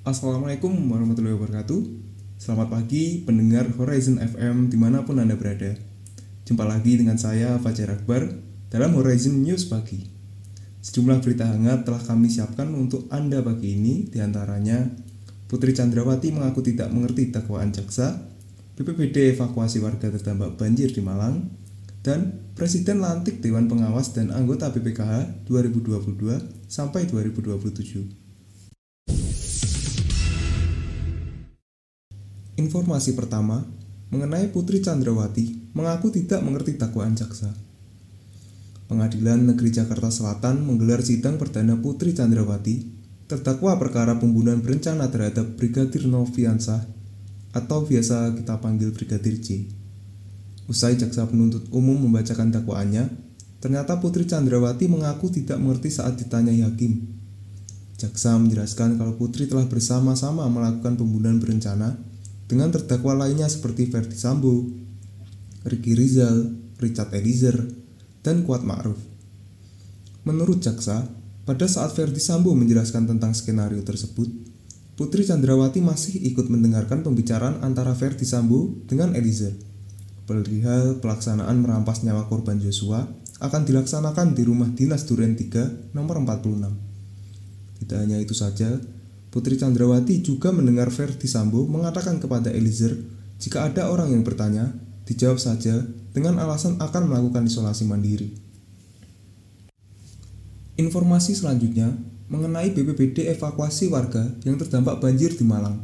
Assalamualaikum warahmatullahi wabarakatuh. Selamat pagi pendengar Horizon FM di mana pun Anda berada. Jumpa lagi dengan saya Fajar Akbar dalam Horizon News Pagi. Sejumlah berita hangat telah kami siapkan untuk Anda pagi ini di antaranya Putri Chandrawati mengaku tidak mengerti dakwaan jaksa BPBD evakuasi warga terdampak banjir di Malang dan Presiden lantik Dewan Pengawas dan anggota BPKH 2022 sampai 2027. Informasi pertama mengenai Putri Chandrawati mengaku tidak mengerti dakwaan jaksa. Pengadilan Negeri Jakarta Selatan menggelar sidang perdana Putri Chandrawati terdakwa perkara pembunuhan berencana terhadap Brigadir Noviansah atau biasa kita panggil Brigadir J. Usai jaksa penuntut umum membacakan dakwaannya, ternyata Putri Chandrawati mengaku tidak mengerti saat ditanya hakim. Jaksa menjelaskan kalau Putri telah bersama-sama melakukan pembunuhan berencana dengan terdakwa lainnya seperti Verdi Sambo, Ricky Rizal, Richard Eliezer, dan Kuat Ma'ruf. Menurut jaksa, pada saat Verdi Sambo menjelaskan tentang skenario tersebut, Putri Chandrawati masih ikut mendengarkan pembicaraan antara Verdi Sambo dengan Eliezer. Perihal pelaksanaan merampas nyawa korban Joshua akan dilaksanakan di rumah dinas Duren 3 nomor 46. Tidak hanya itu saja, Putri Chandrawati juga mendengar Verdi Sambo mengatakan kepada Eliezer, jika ada orang yang bertanya, dijawab saja dengan alasan akan melakukan isolasi mandiri. Informasi selanjutnya mengenai BPBD evakuasi warga yang terdampak banjir di Malang.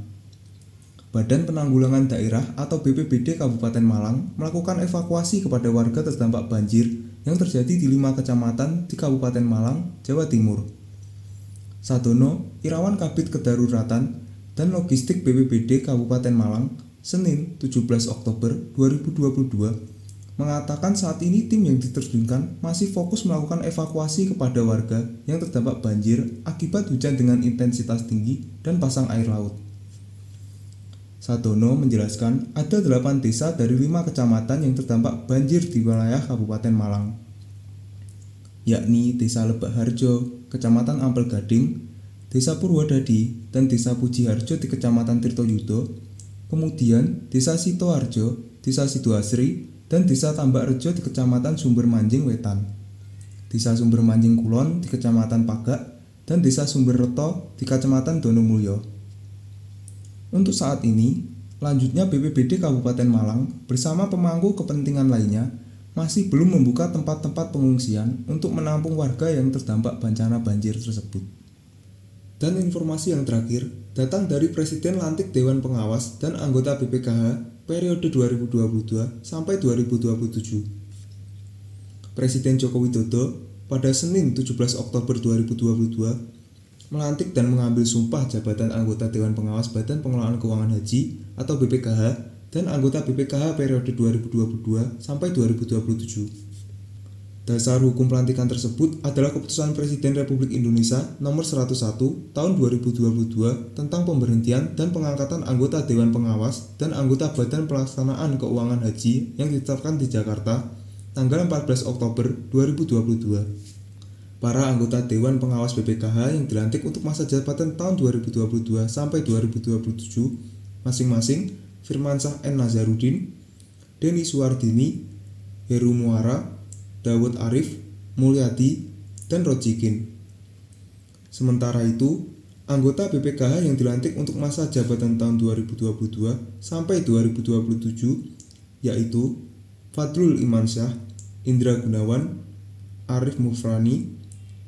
Badan Penanggulangan Daerah atau BPBD Kabupaten Malang melakukan evakuasi kepada warga terdampak banjir yang terjadi di lima kecamatan di Kabupaten Malang, Jawa Timur. Sadono, Irawan Kabit Kedaruratan dan Logistik BPBD Kabupaten Malang, Senin 17 Oktober 2022, mengatakan saat ini tim yang diterjunkan masih fokus melakukan evakuasi kepada warga yang terdampak banjir akibat hujan dengan intensitas tinggi dan pasang air laut. Sadono menjelaskan ada 8 desa dari 5 kecamatan yang terdampak banjir di wilayah Kabupaten Malang, yakni Desa Lebak Harjo, Kecamatan Ampel Gading, Desa Purwodadi, dan Desa Pujiharjo di Kecamatan Tirtoyudo, kemudian Desa Sitoarjo, Desa Sidoasri, dan Desa Tambak Rejo di Kecamatan Sumber Manjing Wetan, Desa Sumber Manjing Kulon di Kecamatan Pagak, dan Desa Sumber Reto di Kecamatan Donomulyo. Untuk saat ini, lanjutnya BPBD Kabupaten Malang bersama pemangku kepentingan lainnya masih belum membuka tempat-tempat pengungsian untuk menampung warga yang terdampak bencana banjir tersebut. Dan informasi yang terakhir datang dari Presiden lantik Dewan Pengawas dan anggota BPKH periode 2022 sampai 2027. Presiden Joko Widodo pada Senin 17 Oktober 2022 melantik dan mengambil sumpah jabatan anggota Dewan Pengawas Badan Pengelolaan Keuangan Haji atau BPKH dan anggota BPKH periode 2022 sampai 2027. Dasar hukum pelantikan tersebut adalah keputusan Presiden Republik Indonesia nomor 101 tahun 2022 tentang pemberhentian dan pengangkatan anggota Dewan Pengawas dan anggota Badan Pelaksanaan Keuangan Haji yang ditetapkan di Jakarta tanggal 14 Oktober 2022. Para anggota Dewan Pengawas BPKH yang dilantik untuk masa jabatan tahun 2022 sampai 2027 masing-masing Firmansyah N. Nazarudin, Denny Suwardini, Heru Muara, Dawud Arif, Mulyadi, dan Rojikin. Sementara itu, anggota BPKH yang dilantik untuk masa jabatan tahun 2022 sampai 2027 yaitu Fadlul Imansyah, Indra Gunawan, Arif Mufrani,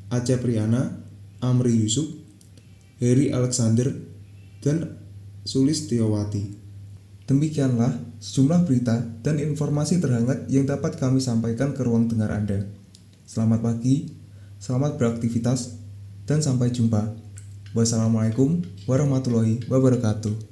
Aceh Priyana, Amri Yusuf, Heri Alexander, dan Sulis Tiawati. Demikianlah sejumlah berita dan informasi terhangat yang dapat kami sampaikan ke ruang dengar Anda. Selamat pagi, selamat beraktivitas, dan sampai jumpa. Wassalamualaikum warahmatullahi wabarakatuh.